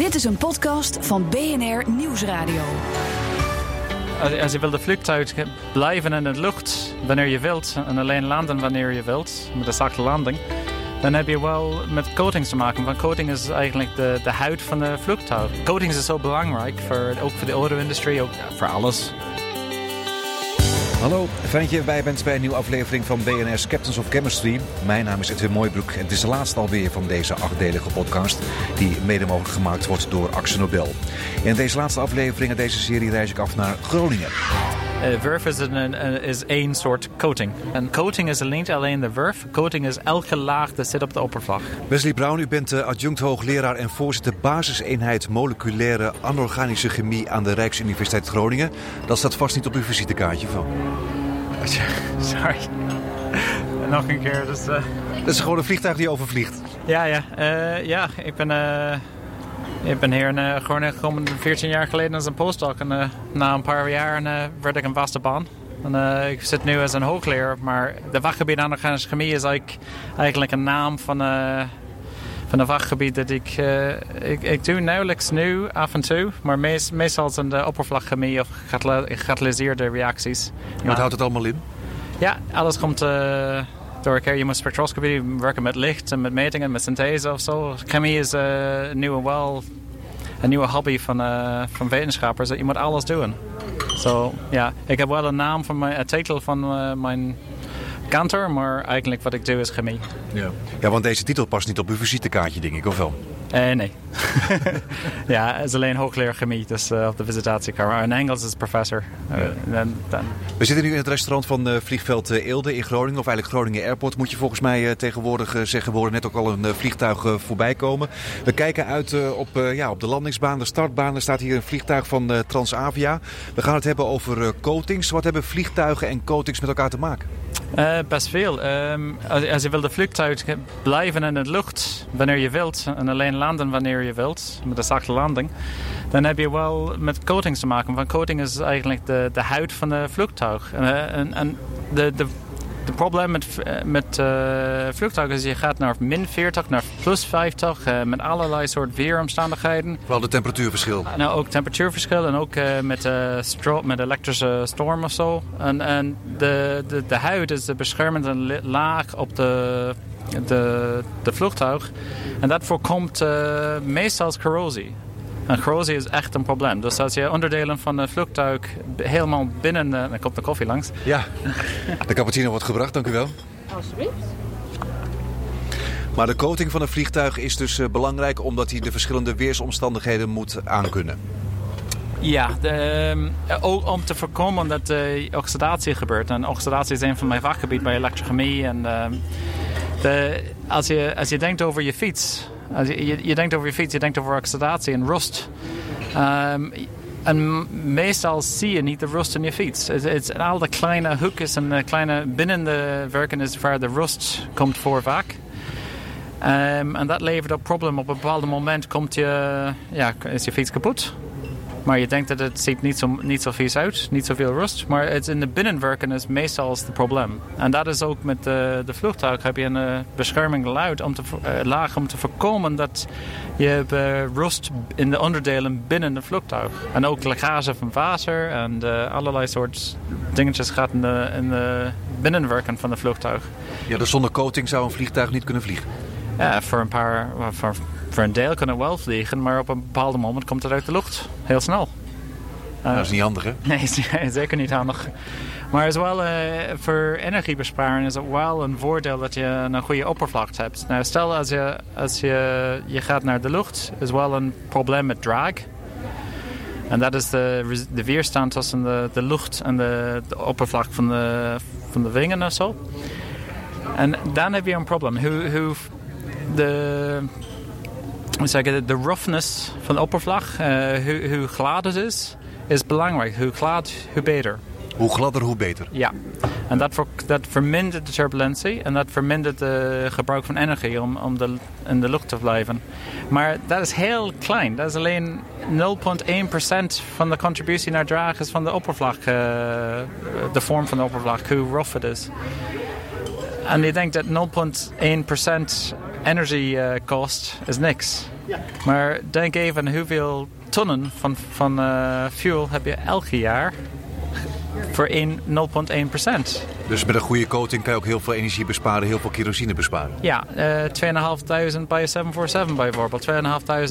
Dit is een podcast van BNR Nieuwsradio. Als, je wil de vliegtuig blijven in de lucht wanneer je wilt en alleen landen wanneer je wilt, met de zachte landing, dan heb je wel met coatings te maken. Want coating is eigenlijk de, de huid van de vliegtuig. Coatings is zo belangrijk, voor, ook voor de auto-industrie, ook voor alles. Hallo, fijn dat je erbij bent bij een nieuwe aflevering van BNR's Captains of Chemistry. Mijn naam is Edwin Mooibroek en het is de laatste alweer van deze achtdelige podcast... die mede mogelijk gemaakt wordt door Axel Nobel. In deze laatste aflevering in deze serie reis ik af naar Groningen. Uh, verf is, een, is één soort coating. En coating is niet alleen de verf. Coating is elke laag dat zit op de oppervlak. Wesley Brown, u bent uh, adjunct hoogleraar en voorzitter basiseenheid moleculaire anorganische chemie aan de Rijksuniversiteit Groningen. Dat staat vast niet op uw visitekaartje van. Sorry. Nog een keer. Dus, uh... Dat is gewoon een vliegtuig die overvliegt. Ja, ja. ja ik ben... Ik ben hier in uh, Groningen gekomen 14 jaar geleden als een postdoc. En uh, na een paar jaar uh, werd ik een vaste baan. En, ik zit nu als een hoogleraar, maar de vakgebied aan organische chemie is eigenlijk, eigenlijk een naam van, van een vakgebied dat ik, ik, ik doe nauwelijks nu af en toe, maar meest, meestal in de oppervlakkchemie of gekatalysseerde reacties. wat houdt het allemaal in? Ja, alles komt door elkaar. Je moet spectroscopie werken met licht en met metingen, met synthese of zo. Chemie is een nieuwe, wel, een nieuwe hobby van, uh, van wetenschappers. Je moet alles doen. So, ja, ik heb wel een naam van mijn, een titel van uh, mijn kantor, maar eigenlijk wat ik doe is chemie. Ja. ja, want deze titel past niet op uw visitekaartje, denk ik, of wel? Uh, nee. ja, het is alleen hoogleraar chemie, dus uh, op de visitatiekamer. In Engels is professor. Uh, en, dan... We zitten nu in het restaurant van vliegveld Eelde in Groningen, of eigenlijk Groningen Airport moet je volgens mij tegenwoordig zeggen. We horen net ook al een vliegtuig voorbij komen. We kijken uit op, ja, op de landingsbaan, de startbaan. Er staat hier een vliegtuig van Transavia. We gaan het hebben over coatings. Wat hebben vliegtuigen en coatings met elkaar te maken? Uh, best veel. Um, als, als, je wil de vliegtuig blijven in de lucht wanneer je wilt en alleen landen wanneer je wilt, met een zachte landing, dan heb je wel met coatings te maken. Want coating is eigenlijk de, de huid van de vliegtuig. Uh, en, en de, de het probleem met, met uh, vliegtuigen is je gaat naar min 40, naar plus 50, uh, met allerlei soort weeromstandigheden. Vooral de temperatuurverschil. Nou, ook temperatuurverschil en ook met, met elektrische storm of zo. En, en de, de, de huid is de beschermende laag op de, de, de vliegtuig. En dat voorkomt meestal corrosie. En corrosie is echt een probleem. Dus als je onderdelen van een vliegtuig helemaal binnen... dan komt de koffie langs. Ja, de cappuccino wordt gebracht, dank u wel. Alsjeblieft. Maar de coating van een vliegtuig is dus belangrijk... omdat hij de verschillende weersomstandigheden moet aankunnen. Ja, de, ook om te voorkomen dat uh, oxidatie gebeurt. En oxidatie is een van mijn vakgebied bij elektrochemie. En, uh, de, als, je, als je denkt over je fiets... Als je, je, denkt over je fiets, je denkt over oxidatie en rust. Um, en meestal zie je niet de rust in je fiets. Het, het, al de kleine hoekjes en kleine binnen de werken is waar de rust komt voor vaak. Um, en dat levert op probleem. Op een bepaald moment komt je, ja, is je fiets kapot. Maar je denkt dat het ziet niet zo, niet zo vies uit, niet zoveel rust. Maar het in de binnenwerken is meestal het probleem. En dat is ook met de, de vliegtuig. Heb je een uh, bescherming luid om te, uh, laag om te voorkomen dat je hebt, rust in de onderdelen binnen de vliegtuig. En ook lekkage van water en allerlei soort dingetjes gaat in de, in de binnenwerken van de vliegtuig. Ja, dus zonder coating zou een vliegtuig niet kunnen vliegen? Ja, voor een paar... Voor, voor een deel kan het wel vliegen, maar op een bepaald moment komt het uit de lucht. Heel snel. Uh, dat is niet handig, hè? Nee, zeker niet handig. Maar is wel, uh, voor energiebesparing is het wel een voordeel dat je een goede oppervlakte hebt. Nou, stel als je, als je, je gaat naar de lucht, is wel een probleem met drag. En dat is de, de weerstand tussen de, de lucht en de, de oppervlak van de, van de wingen of zo. En dan heb je een probleem. Hoe, hoe de zeggen, de roughness van de oppervlak, uh, hoe, hoe glad het is, is belangrijk. Hoe glad, hoe beter. Hoe gladder, hoe beter. Ja, en dat, ver, dat vermindert de turbulentie en dat vermindert het gebruik van energie om, om de, in de lucht te blijven. Maar dat is heel klein. Dat is alleen 0,1% van de contributie naar drag is van de oppervlak, uh, de vorm van de oppervlak, hoe rough het is. En je denkt dat 0,1% energy uh, cost is niks. Maar denk even hoeveel tonnen van, van uh, fuel heb je elk jaar voor 0,1 procent. Dus met een goede coating kan je ook heel veel energie besparen, heel veel kerosine besparen? Ja, uh, 2.500 bij 747 bijvoorbeeld.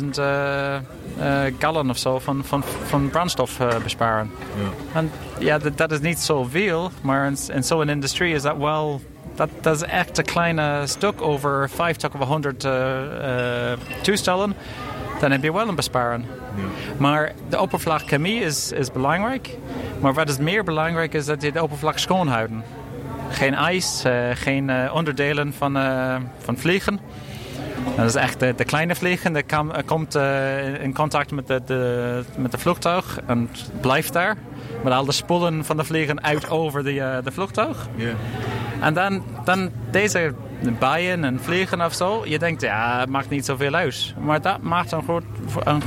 2.500 uh, uh, gallon of zo van, van, van brandstof uh, besparen. Ja. En ja, dat, dat is niet zoveel, maar in, in zo'n industrie is dat wel... Dat, dat is echt een kleine stuk over 50 of 100 toestellen. Dan heb je wel een besparen. Ja. Maar de oppervlakchemie is, is belangrijk. Maar wat is meer belangrijk is dat je de oppervlak schoonhouden. Geen ijs, uh, geen uh, onderdelen van, uh, van vliegen. Dat is echt de, de kleine vliegen. Dat kam, komt in contact met de, de, met de vliegtuig en blijft daar. Met al de spullen van de vliegen uit over de, de vliegtuig. Yeah. En dan, dan deze bijen en vliegen of zo. Je denkt, ja, het maakt niet zoveel uit. Maar dat maakt een groot, een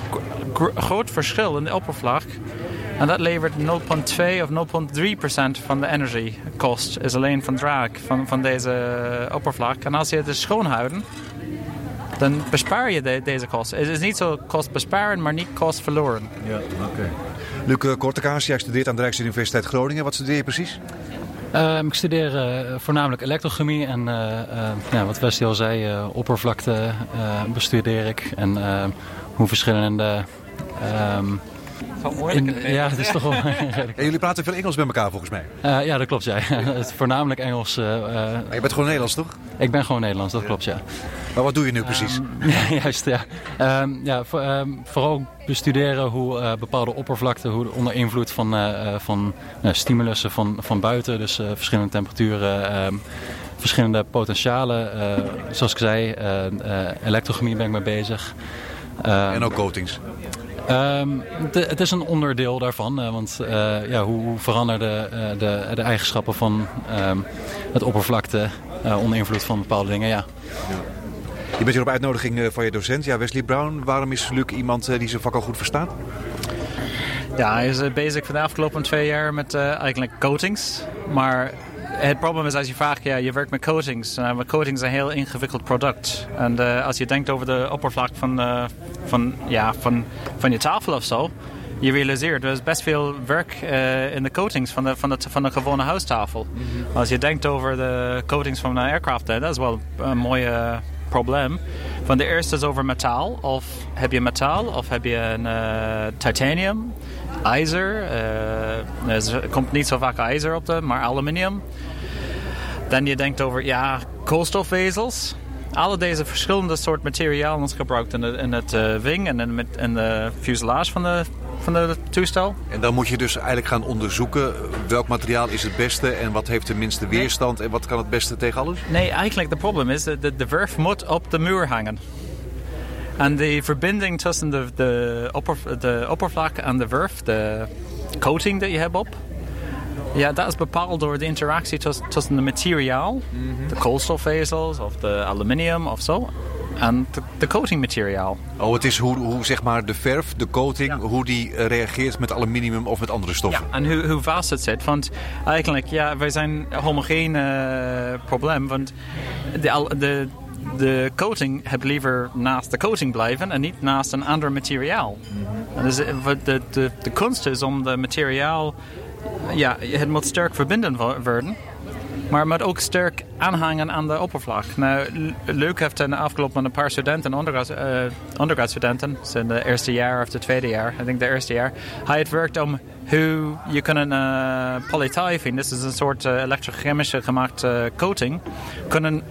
groot verschil in de oppervlak. En dat levert 0,2 of 0,3 procent van de energiekost. Is alleen van draag van, van deze oppervlak. En als je het schoonhouden, dan bespaar je de, deze kosten. Het is niet zo kost besparen, maar niet kost verloren. Ja, oké. Okay. Luc Kortekaas, jij studeert aan de Rijksuniversiteit Groningen. Wat studeer je precies? Uh, ik studeer uh, voornamelijk elektrochemie en uh, ja, wat Westie al zei, oppervlakte bestudeer ik. En hoe verschillende um, ja, het is toch wel. en jullie praten veel Engels met elkaar volgens mij. Uh, ja, dat klopt. Ja. het is voornamelijk Engels. Uh, je bent gewoon Nederlands, toch? Ik ben gewoon Nederlands, dat klopt, ja. Maar wat doe je nu precies? Um, juist, ja. Um, ja voor, um, vooral bestuderen hoe uh, bepaalde oppervlakten, hoe onder invloed van, van stimulussen van, van buiten, dus verschillende temperaturen, verschillende potentialen, zoals ik zei, elektrochemie ben ik mee bezig. en ook coatings? Um, het is een onderdeel daarvan, uh, want uh, ja, hoe, hoe veranderen de, de, de, eigenschappen van um, het oppervlakte uh, onder invloed van bepaalde dingen, ja. ja. Je bent hier op uitnodiging van je docent, ja, Wesley Brown. Waarom is Luc iemand die zijn vak al goed verstaat? Ja, hij is bezig van de afgelopen twee jaar met eigenlijk coatings. Maar het probleem is als je vraagt, ja, je werkt met coatings. Uh, maar coatings is een heel ingewikkeld product. En uh, als je denkt over de oppervlak van, uh, van, ja, van, van je tafel of zo, je realiseert, er is best veel werk in de coatings van de, van de, van de gewone huistafel. Mm -hmm. Als je denkt over de coatings van een aircraft, dat is wel een mooie probleem. Van de eerste is over metaal. Of heb je metaal of heb je een titanium, ijzer. er komt niet zo vaak ijzer op de, maar aluminium. Dan je denkt over ja, koolstofvezels. Alle deze verschillende soort materialen gebruikt in, de, in het uh, wing en in, in de fuselage van de, van de toestel. En dan moet je dus eigenlijk gaan onderzoeken welk materiaal is het beste en wat heeft de minste weerstand en wat kan het beste tegen alles? Nee, eigenlijk het probleem is dat de, de werf moet op de muur hangen. En de verbinding tussen de, de, opper, de oppervlak en de werf, de coating dat je hebt op, ja, dat is bepaald door de interactie tussen de materiaal, mm-hmm. de koolstofvezels of de aluminium of zo, en de, de coatingmateriaal. Oh, het is hoe, hoe zeg maar de verf, de coating, hoe die eh, reageert met aluminium of met andere stoffen. Ja, en hoe, hoe vast het zit. Want eigenlijk, ja, wij zijn homogeen uh, probleem. Want de, de, de coating heb liever naast de coating blijven en niet naast een ander materiaal. Dus eh, de, de, de kunst is om de materiaal ja, het moet sterk verbinden worden. Maar het moet ook sterk aanhangen aan de oppervlak. Nou, Luc heeft in de afgelopen een paar studenten, ondergrad, uh, ondergraadstudenten, in de eerste jaar of het tweede jaar, ik denk de eerste jaar, hij het werkt om hoe je kan een uh, dat is een soort elektrochemische gemaakte coating, kunnen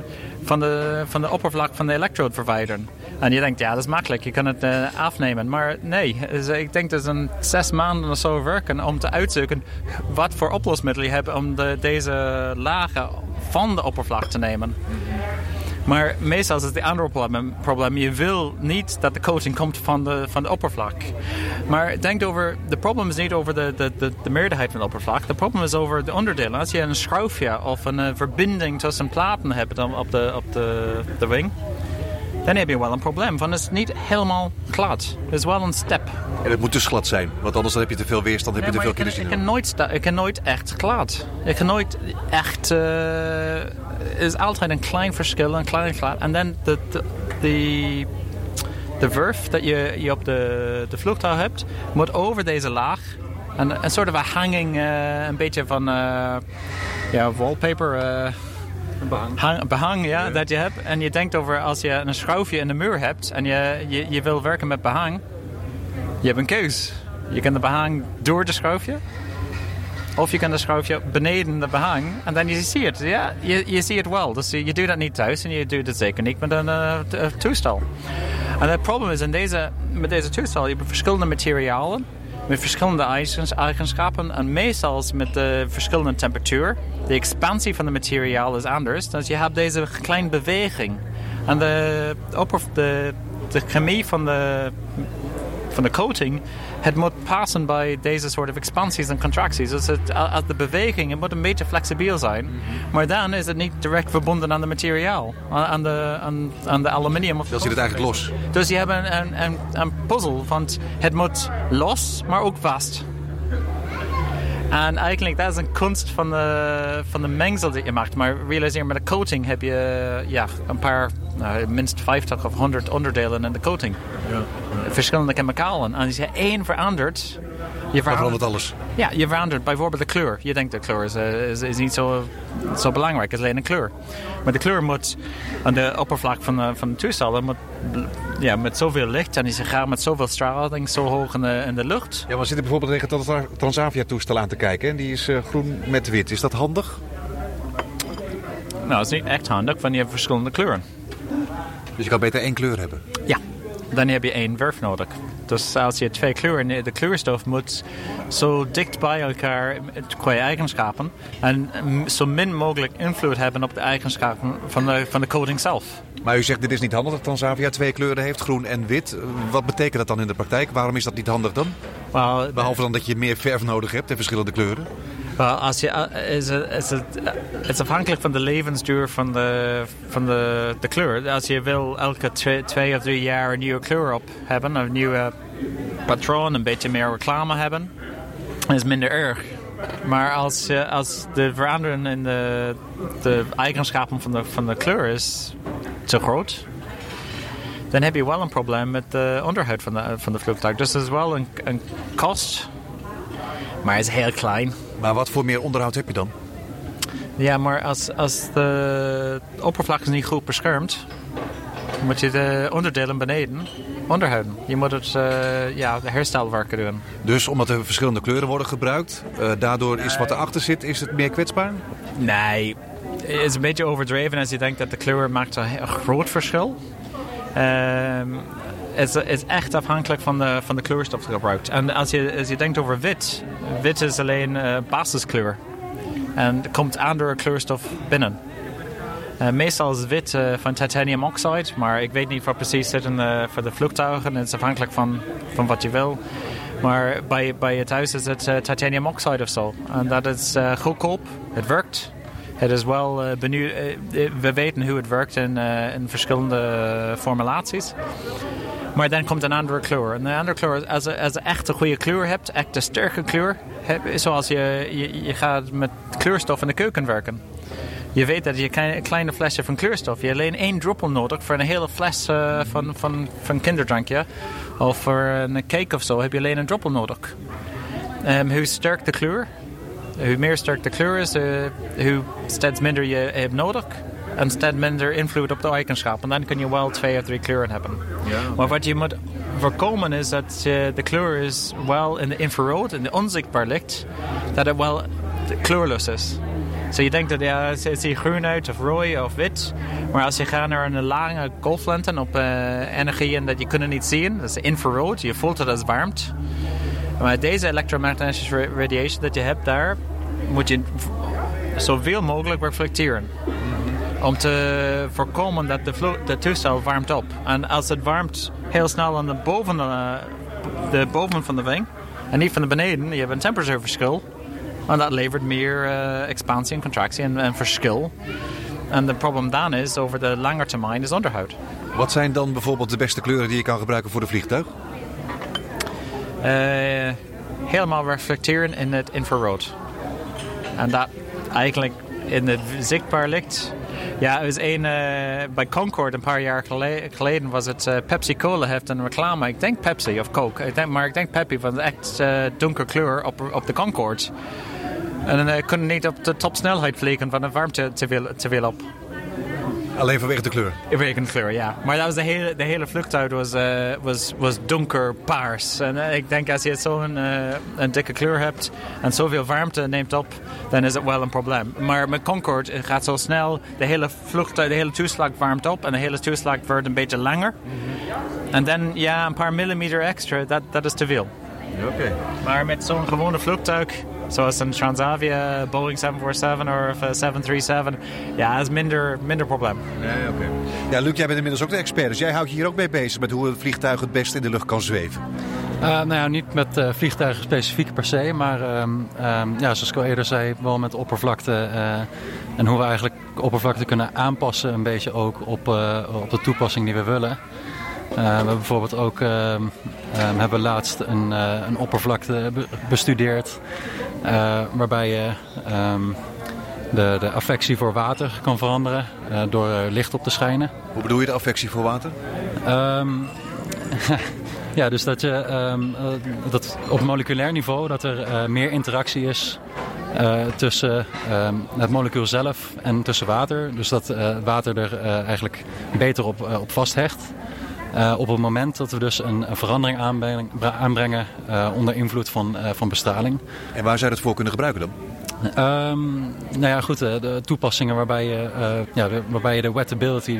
van de, van de oppervlak van de elektrode verwijderen. En je denkt, ja, dat is makkelijk, je kan het uh, afnemen. Maar nee, dus ik denk dat een zes maanden of zo werken om te uitzoeken wat voor oplosmiddel je hebt om de, deze lagen van de oppervlak te nemen. Maar meestal is het een andere probleem, probleem. Je wil niet dat de coating komt van de, van de oppervlak. Maar denk over, de probleem is niet over de, de, de, de meerderheid van de oppervlak. De probleem is over de onderdelen. Als je een schroefje of een uh, verbinding tussen platen hebt op de, op de, de wing dan heb je wel een probleem. Van het is niet helemaal glad. Het is wel een step. En het moet dus glad zijn, want anders heb je te veel weerstand, heb je te veel kerosine. Ik kan nooit, ik kan nooit echt glad. Ik kan nooit echt. Uh, is altijd een klein verschil, een klein glad. En dan de, de, de, de verf dat je, je op de, de vliegtuig hebt, moet over deze laag. En een soort van hanging, uh, een beetje van uh, ja, wallpaper. Uh, behang. Hang, behang ja, dat je hebt. En je denkt over als je een schroefje in de muur hebt en je, je, je wil werken met behang, je hebt een keus. Je kan de behang door de schroefje. Of je kan de schroefje beneden de behang en dan je ziet het. Ja, je, je ziet het wel. Dus je, je doet dat niet thuis en je doet het zeker niet met een uh, toestel. En het probleem is in deze, met deze toestel, je hebt verschillende materialen met verschillende eigenschappen en meestal met de verschillende temperatuur. De expansie van het materiaal is anders, dus je hebt deze kleine beweging. En de, de, de chemie van de, van de coating het moet passen bij deze soort expansies en contracties. Dus het, de beweging het moet een beetje flexibel zijn. Maar dan is het niet direct verbonden aan het materiaal, aan de, aan, aan de aluminium. Of dan zit het eigenlijk los. Dus je hebt een, een, een, een puzzel, want het moet los, maar ook vast. En eigenlijk, dat is een kunst van de, van de mengsel die je maakt. Maar realiseer, met de coating heb je ja, een paar, nou, minstens 50 of 100 onderdelen in de coating. Ja, Verschillende chemicalen. En als je één verandert... Je verandert alles. Ja, je verandert bijvoorbeeld de kleur. Je denkt de kleur is, eh, is, is niet zo, zo belangrijk, het is alleen een kleur. Maar de kleur moet aan de oppervlak van de, van de toestel moet, ja, met zoveel licht en je gaat met zoveel straling zo hoog in de, in de lucht. Ja, we zitten bijvoorbeeld tegen het Transavia-toestel aan te kijken en die is uh, groen met wit. Is dat handig? Nou, dat is niet echt handig, want je hebt verschillende kleuren. Dus je kan beter één kleur hebben? Ja, dan heb je één verf nodig. Dus als je twee kleuren, de kleurstof moet zo dicht bij elkaar qua eigenschappen en zo min mogelijk invloed hebben op de eigenschappen van de, van de coating zelf. Maar u zegt dit is niet handig dat Transavia twee kleuren heeft, groen en wit. Wat betekent dat dan in de praktijk? Waarom is dat niet handig dan? Well, Behalve dan dat je meer verf nodig hebt in verschillende kleuren. Well, als je, eh, is het, is het, het is afhankelijk van de levensduur van de, van de, de kleur. Als je wil elke twee, twee of drie jaar een nieuwe kleur op hebben, een nieuwe patroon, een beetje meer reclame hebben, is minder erg. Maar als, als de verandering in de, de eigenschappen van de, van de kleur is te groot, dan heb je wel een probleem met de onderhoud van de, van de vliegtuig. Dus dat is wel een, een kost, maar het is heel klein. Maar wat voor meer onderhoud heb je dan? Ja, maar als, als de oppervlak is niet goed beschermd, moet je de onderdelen beneden onderhouden. Je moet het, uh, ja, de herstelwerken doen. Dus omdat er verschillende kleuren worden gebruikt, uh, daardoor is wat erachter zit, is het meer kwetsbaar? Nee, het is een beetje overdreven als je denkt dat de kleur maakt een, groot verschil. Um, het is echt afhankelijk van de, van de kleurstof gebruikt. En als je, als je denkt over wit, wit is alleen uh, basiskleur. En komt andere kleurstof binnen. Uh, meestal is wit uh, van titanium oxide, maar ik weet niet wat precies zit in de, voor de vliegtuigen. Het is afhankelijk van, van wat je wil. Maar bij, bij het huis is het titanium oxide of zo. En dat is goedkoop, het werkt. Het is wel benieuwd, we weten hoe het werkt in, in verschillende formulaties. Maar dan komt een andere kleur. En een andere kleur, als je, als je echt een goede kleur hebt, echt een sterke kleur, zoals je, je, gaat met kleurstof in de keuken werken. Je weet dat je een kleine flesje van kleurstof, je hebt alleen één druppel nodig voor een hele fles uh, van, van, van kinderdrankje. Of voor een cake of zo heb je alleen een druppel nodig. Um, hoe sterk de kleur, hoe meer sterk de kleur is, uh, hoe steeds minder je hebt nodig en steeds minder invloed op de eigenschappen. Dan kun je wel twee of drie kleuren hebben. Maar wat je moet voorkomen is dat uh, de kleur is wel in de infrarood, in de onzichtbaar licht, dat het wel kleurloos is. So je denkt dat ja, het ziet groen uit of rooi of wit. Maar als je gaat naar een lange golflengte op uh, energie en dat je kunt niet zien, dat is infrarood, je voelt het als warmt. Maar deze elektromagnetische radiation dat je hebt daar, moet je zoveel mogelijk reflecteren om te voorkomen dat de, de toestel warmt op. En als het warmt heel snel aan de boven, de, de boven van de wing en niet van de beneden, je hebt een temperatuurverschil. En dat levert meer uh, expansie en contractie en, en verschil. En het probleem dan is, over de lange termijn, is onderhoud. Wat zijn dan bijvoorbeeld de beste kleuren die je kan gebruiken voor de vliegtuig? Uh, helemaal reflecteren in het infrarood. En dat eigenlijk in het zichtbaar licht Ja, er was een uh, bij Concord een paar jaar geleden was het uh, Pepsi Cola heeft een reclame. Ik denk Pepsi of Coke, ik denk, maar ik denk Pepsi van echt uh, donker kleur op, op de Concorde. En dan kunnen niet op de topsnelheid vliegen van de warmte te veel, te veel op. Alleen vanwege de kleur? Vanwege de kleur, ja. Maar dat was de hele, de hele vluchtuig was, uh, was, was donker paars. En uh, ik denk als je zo'n uh, een dikke kleur hebt en zoveel warmte neemt op, dan is het wel een probleem. Maar met Concorde het gaat zo snel, de hele vluchtuig, de hele toeslag warmt op en de hele toeslag wordt een beetje langer. En dan, ja, een paar millimeter extra, dat, dat is te veel. Oké. Okay. Maar met zo'n gewone vliegtuig zoals een Transavia, Boeing 747 of 737. Ja, dat is minder, minder probleem. Nee, oké. Ja, Luc, jij bent inmiddels ook de expert. Dus jij houdt je hier ook mee bezig met hoe een vliegtuig het best in de lucht kan zweven. Uh, nou ja, niet met uh, vliegtuigen specifiek per se, maar um, um, ja, zoals ik al eerder zei, wel met oppervlakte uh, en hoe we eigenlijk oppervlakte kunnen aanpassen een beetje ook op, op de toepassing die we willen. We hebben bijvoorbeeld ook um, hebben laatst een, een oppervlakte bestudeerd uh, waarbij je um, de, de affectie voor water kan veranderen uh, door licht op te schijnen. Hoe bedoel je de affectie voor water? Um, ja, dus dat, je, um, dat op moleculair niveau dat er meer interactie is tussen het molecuul zelf en tussen water. Dus dat water er eigenlijk beter op, op vasthecht. Uh, op het moment dat we dus een, verandering aanbrengen, uh, onder invloed van, uh, van bestraling. En waar zou je dat voor kunnen gebruiken dan? Um, nou ja, goed, de toepassingen waarbij je, ja, de, waarbij je de wettability,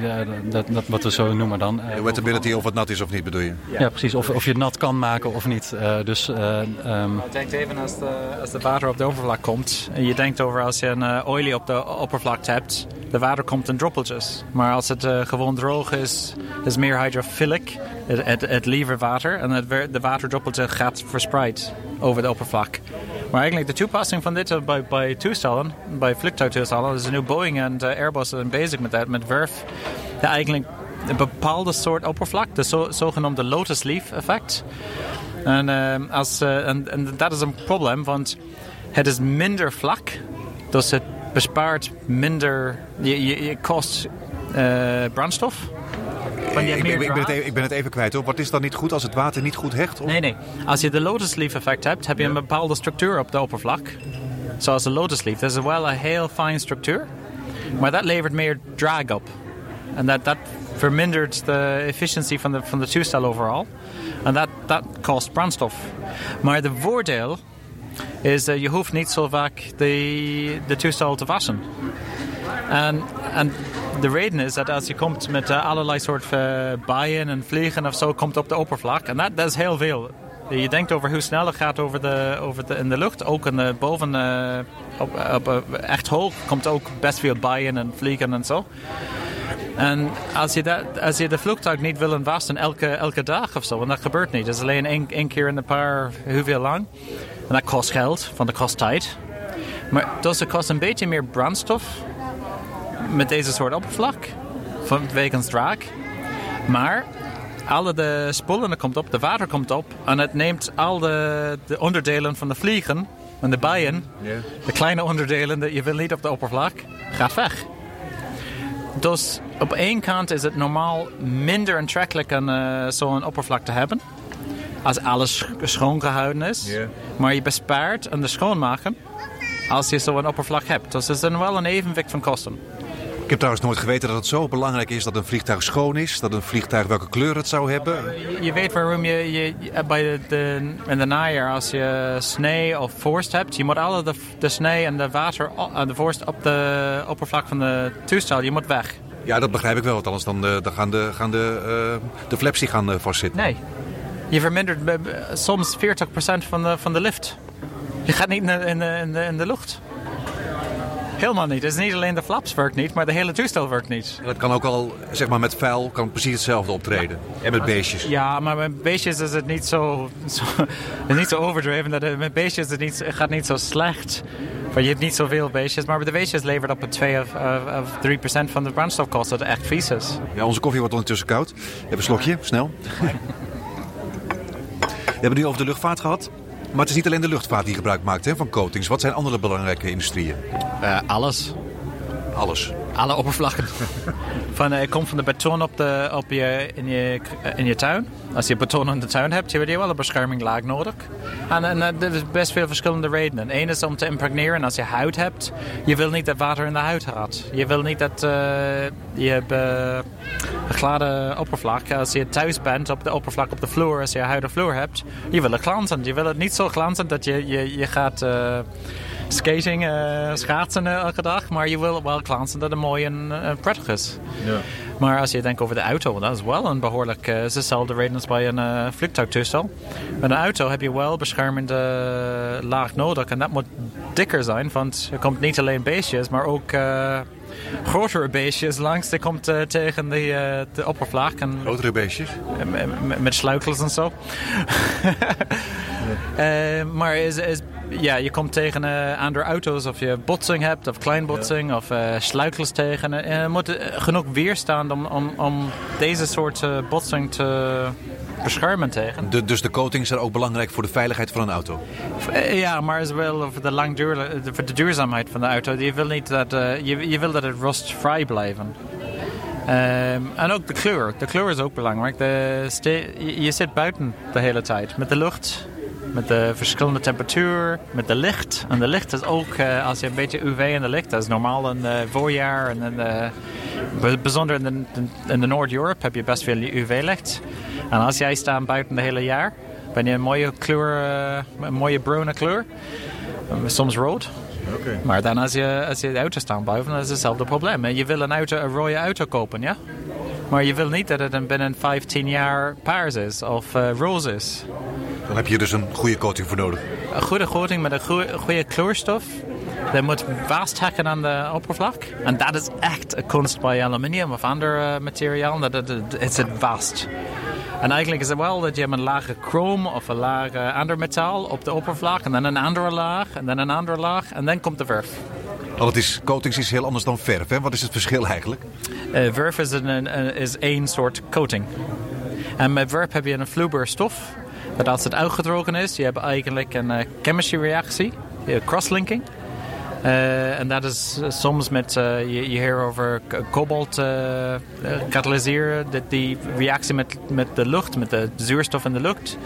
dat, dat, wat we zo noemen dan. de wettability of het nat is of niet bedoel je? Ja, ja precies, of, of je het nat kan maken of niet. dus, um... Denk even als de, als de water op de oppervlak komt. En je denkt over als je een olie op de oppervlak hebt, de water komt in druppeltjes. Maar als het gewoon droog is, is meer hydrofobic het, het, het liever water. En het, de waterdruppeltje gaat verspreid over de oppervlak. Maar eigenlijk de toepassing van dit bij, bij toestellen, bij vliegtuigtoestellen, is nu Boeing en uh, Airbus zijn bezig met dat, met werf. De eigenlijk een bepaalde soort oppervlak, de zo, zogenaamde lotus leaf effect. En, uh, als, en, en dat is een probleem, want het is minder vlak, dus het bespaart minder, je, je, je kost brandstof. Ik, ik, ben het even, ik ben het even kwijt hoor. Wat is dan niet goed als het water niet goed hecht? Of? Nee, nee. Als je de lotus leaf effect hebt, heb je een bepaalde structuur op de oppervlak. Zoals de lotus leaf. Dat is wel een heel fijn structuur. Maar dat levert meer drag op. En dat, dat vermindert de efficiëntie van de, van toestel overal. En dat, dat kost brandstof. Maar de voordeel is dat je hoeft niet zo vaak de, de toestel te wassen. En, en de reden is dat als je komt met uh, allerlei soorten uh, bijen en vliegen of zo, komt op de oppervlak. En dat, dat is heel veel. Je denkt over hoe snel het gaat over de, over de, in de lucht. Ook in de, boven, uh, op, echt hoog, komt ook best veel bijen en vliegen en zo. En als je, dat, als je de vliegtuig niet wil wassen elke, elke dag of zo, en dat gebeurt niet. Dat is alleen één, keer in een paar, hoeveel lang. En dat kost geld, van de kost tijd. Maar dus het kost een beetje meer brandstof met deze soort oppervlak van wegens draak. Maar alle de spullen komt op, de water komt op en het neemt al de, de onderdelen van de vliegen en de bijen, de kleine onderdelen die je wil niet op de oppervlak, gaat weg. Dus op één kant is het normaal minder aantrekkelijk om uh, zo'n oppervlak te hebben. Als alles schoon gehouden is. Maar je bespaart aan de schoonmaken als je zo'n oppervlak hebt. Dus het is dan wel een evenwicht van kosten. Ik heb trouwens nooit geweten dat het zo belangrijk is dat een vliegtuig schoon is. Dat een vliegtuig welke kleur het zou hebben. Je, weet waarom je, je bij de, de, in de najaar als je snee of vorst hebt. Je moet alle de, de snee en de water en de vorst op de oppervlak van de toestel, je moet weg. Ja, dat begrijp ik wel. Want anders dan, dan gaan de, gaan de, uh, de flaps die gaan uh, vastzitten. Nee. Je vermindert soms 40% van de, van de lift. Je gaat niet in de, in de, in de, in de lucht. Helemaal niet. Het is niet alleen de flaps werkt niet, maar de hele toestel werkt niet. Dat kan ook al, zeg maar met vuil, kan precies hetzelfde optreden. En met beestjes. Ja, maar met beestjes is het niet zo, zo is niet zo overdreven. Dat het, met beestjes het niet, het gaat niet zo slecht. Want je hebt niet zoveel beestjes, maar de beestjes levert op 2 of, of 3 procent van de brandstofkosten dat echt vies is. Ja, onze koffie wordt ondertussen koud. Even een slokje, snel. We hebben nu over de luchtvaart gehad. Maar het is niet alleen de luchtvaart die gebruik maakt hè, van coatings. Wat zijn andere belangrijke industrieën? Uh, alles. Alles. Alle oppervlakken. van, uh, komt van de beton op de, op je, in, je, in je tuin. Als je beton in de tuin hebt, heb je wel een bescherminglaag nodig. En, uh, er is best veel verschillende redenen. Eén is om te impregneren. Als je huid hebt, je wil niet dat water in de huid gaat. Je wil niet dat uh, je hebt een gladde oppervlak. Als je thuis bent op de oppervlak op de vloer, als je huid of vloer hebt, je wil het glanzend. Je wil het niet zo glanzend dat je, je, je gaat skating, uh, schaatsen elke dag. Maar je wil wel klanten dat het mooi en uh, prettig is. Ja. Maar als je denkt over de auto, dat is wel een behoorlijk... Uh, is dezelfde reden als bij een uh, vliegtuigtoestel. Met een auto heb je wel beschermende laag nodig. En dat moet dikker zijn, want er komt niet alleen beestjes, maar ook... grotere beestjes langs. Die komt uh, tegen de, uh, de oppervlak. En, grotere beestjes? Met, sluikels en zo. uh, maar is, is ja, je komt tegen uh, andere auto's of je botsing hebt of kleinbotsing ja. of uh, sluikels tegen. En er moet genoeg weerstaan om, om, om deze soort botsing te beschermen tegen. De, dus de coatings zijn ook belangrijk voor de veiligheid van een auto? Ja, maar is wel voor de, langduur, voor de duurzaamheid van de auto. Je wil, niet dat, je, je wil dat het rustvrij blijven. Um, en ook de kleur. De kleur is ook belangrijk. De je, je zit buiten de hele tijd met de lucht met de verschillende temperatuur, met de licht. En de licht is ook, uh, als je een beetje UV in de licht, dat is normaal in het voorjaar. En in de, bijzonder in de, in de Noord-Europe heb je best veel UV-licht. En als jij staat buiten het hele jaar, ben je een mooie kleur, een mooie bruine kleur. Soms rood. Okay. Maar dan als je, als je de auto staat buiten, dan is hetzelfde probleem. En je wil een, auto, een rode auto kopen, ja? Maar je wil niet dat het binnen 15 jaar paars is of uh, roze is. Dan heb je dus een goede coating voor nodig. Een goede coating met een goede, goede kleurstof. Dat moet vasthakken aan de oppervlak. En dat is echt een kunst bij aluminium of ander uh, materiaal. Dat het, het vast. En eigenlijk is het wel dat je een lage chroom of een lage ander metaal op de oppervlak. En dan een andere laag en dan een andere laag. En dan komt de verf. Want het is, coatings is heel anders dan verf. Hè? Wat is het verschil eigenlijk? Uh, verf is, een, een, is één soort coating. En met verf heb je een vloeibaar stof. Dat als het uitgedrogen is, je hebt eigenlijk een uh, chemistry reactie, crosslinking. Uh, en dat is soms met, je, je hoort over kobalt katalyseren, die, die reactie met, met de lucht, met de zuurstof in de lucht.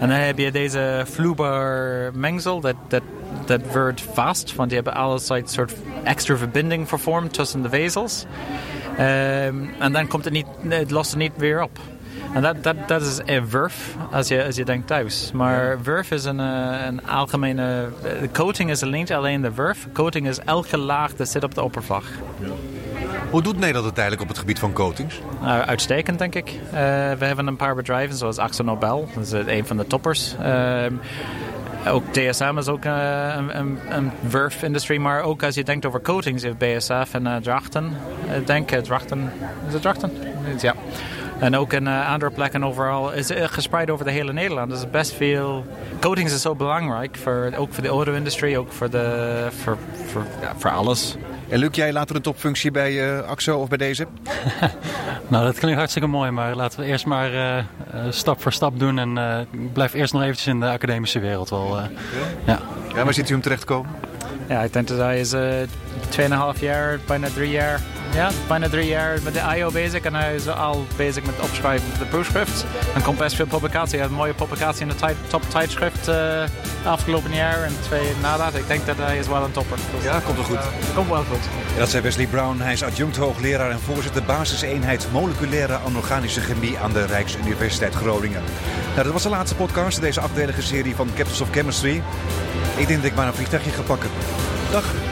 En dan heb je deze vloeibaar mengsel, dat, dat, dat wordt vast, want die hebben allerlei soort extra verbinding vervormd tussen de vezels. Um, en dan komt het niet, het lost het niet weer op. En dat, dat, dat is een wurf als je, als je denkt thuis. Maar wurf is een, eh, een algemene... De coating is niet alleen de wurf. Coating is elke laag dat zit op de oppervlak. Ja. Hoe doet Nederland het eigenlijk op het gebied van coatings? Uh, uitstekend, denk ik. Uh, we hebben een paar bedrijven zoals Axel Nobel. Dat is een van de toppers. Uh, ook DSM is ook een, een, een maar ook als je denkt over coatings, je hebt BSF en Drachten. Ik denk Drachten. Is het Drachten? Ja. En ook in uh, andere plekken overal. Is uh, gespreid over de hele Nederland. Dus best veel. Coatings is zo belangrijk. Voor, ook voor de auto-industrie, ook voor, de, voor, voor, ja, voor alles. En Luc, jij later een topfunctie bij uh, AXO of bij deze? nou, dat klinkt hartstikke mooi. Maar laten we eerst maar uh, stap voor stap doen. En uh, blijf eerst nog eventjes in de academische wereld wel. ja. ja, waar zit u om terecht te komen? Ja, ik denk dat hij is 2,5 jaar, bijna 3 jaar ja, bijna drie jaar met de IO bezig en hij is al bezig met het opschrijven van de proefschrift. En komt best veel publicatie. Hij heeft een mooie publicatie in de top tijdschrift uh, afgelopen jaar en twee nadat. Ik denk dat hij is wel een topper. Dus, ja, komt wel goed. Uh, komt wel goed. Ja, dat zei Wesley Brown. Hij is adjunct hoogleraar en voorzitter basiseenheid moleculaire anorganische chemie aan de Rijksuniversiteit Groningen. Nou, dat was de laatste podcast in deze afdelige serie van Captains of Chemistry. Ik denk dat ik maar een vliegtuigje ga pakken. Dag.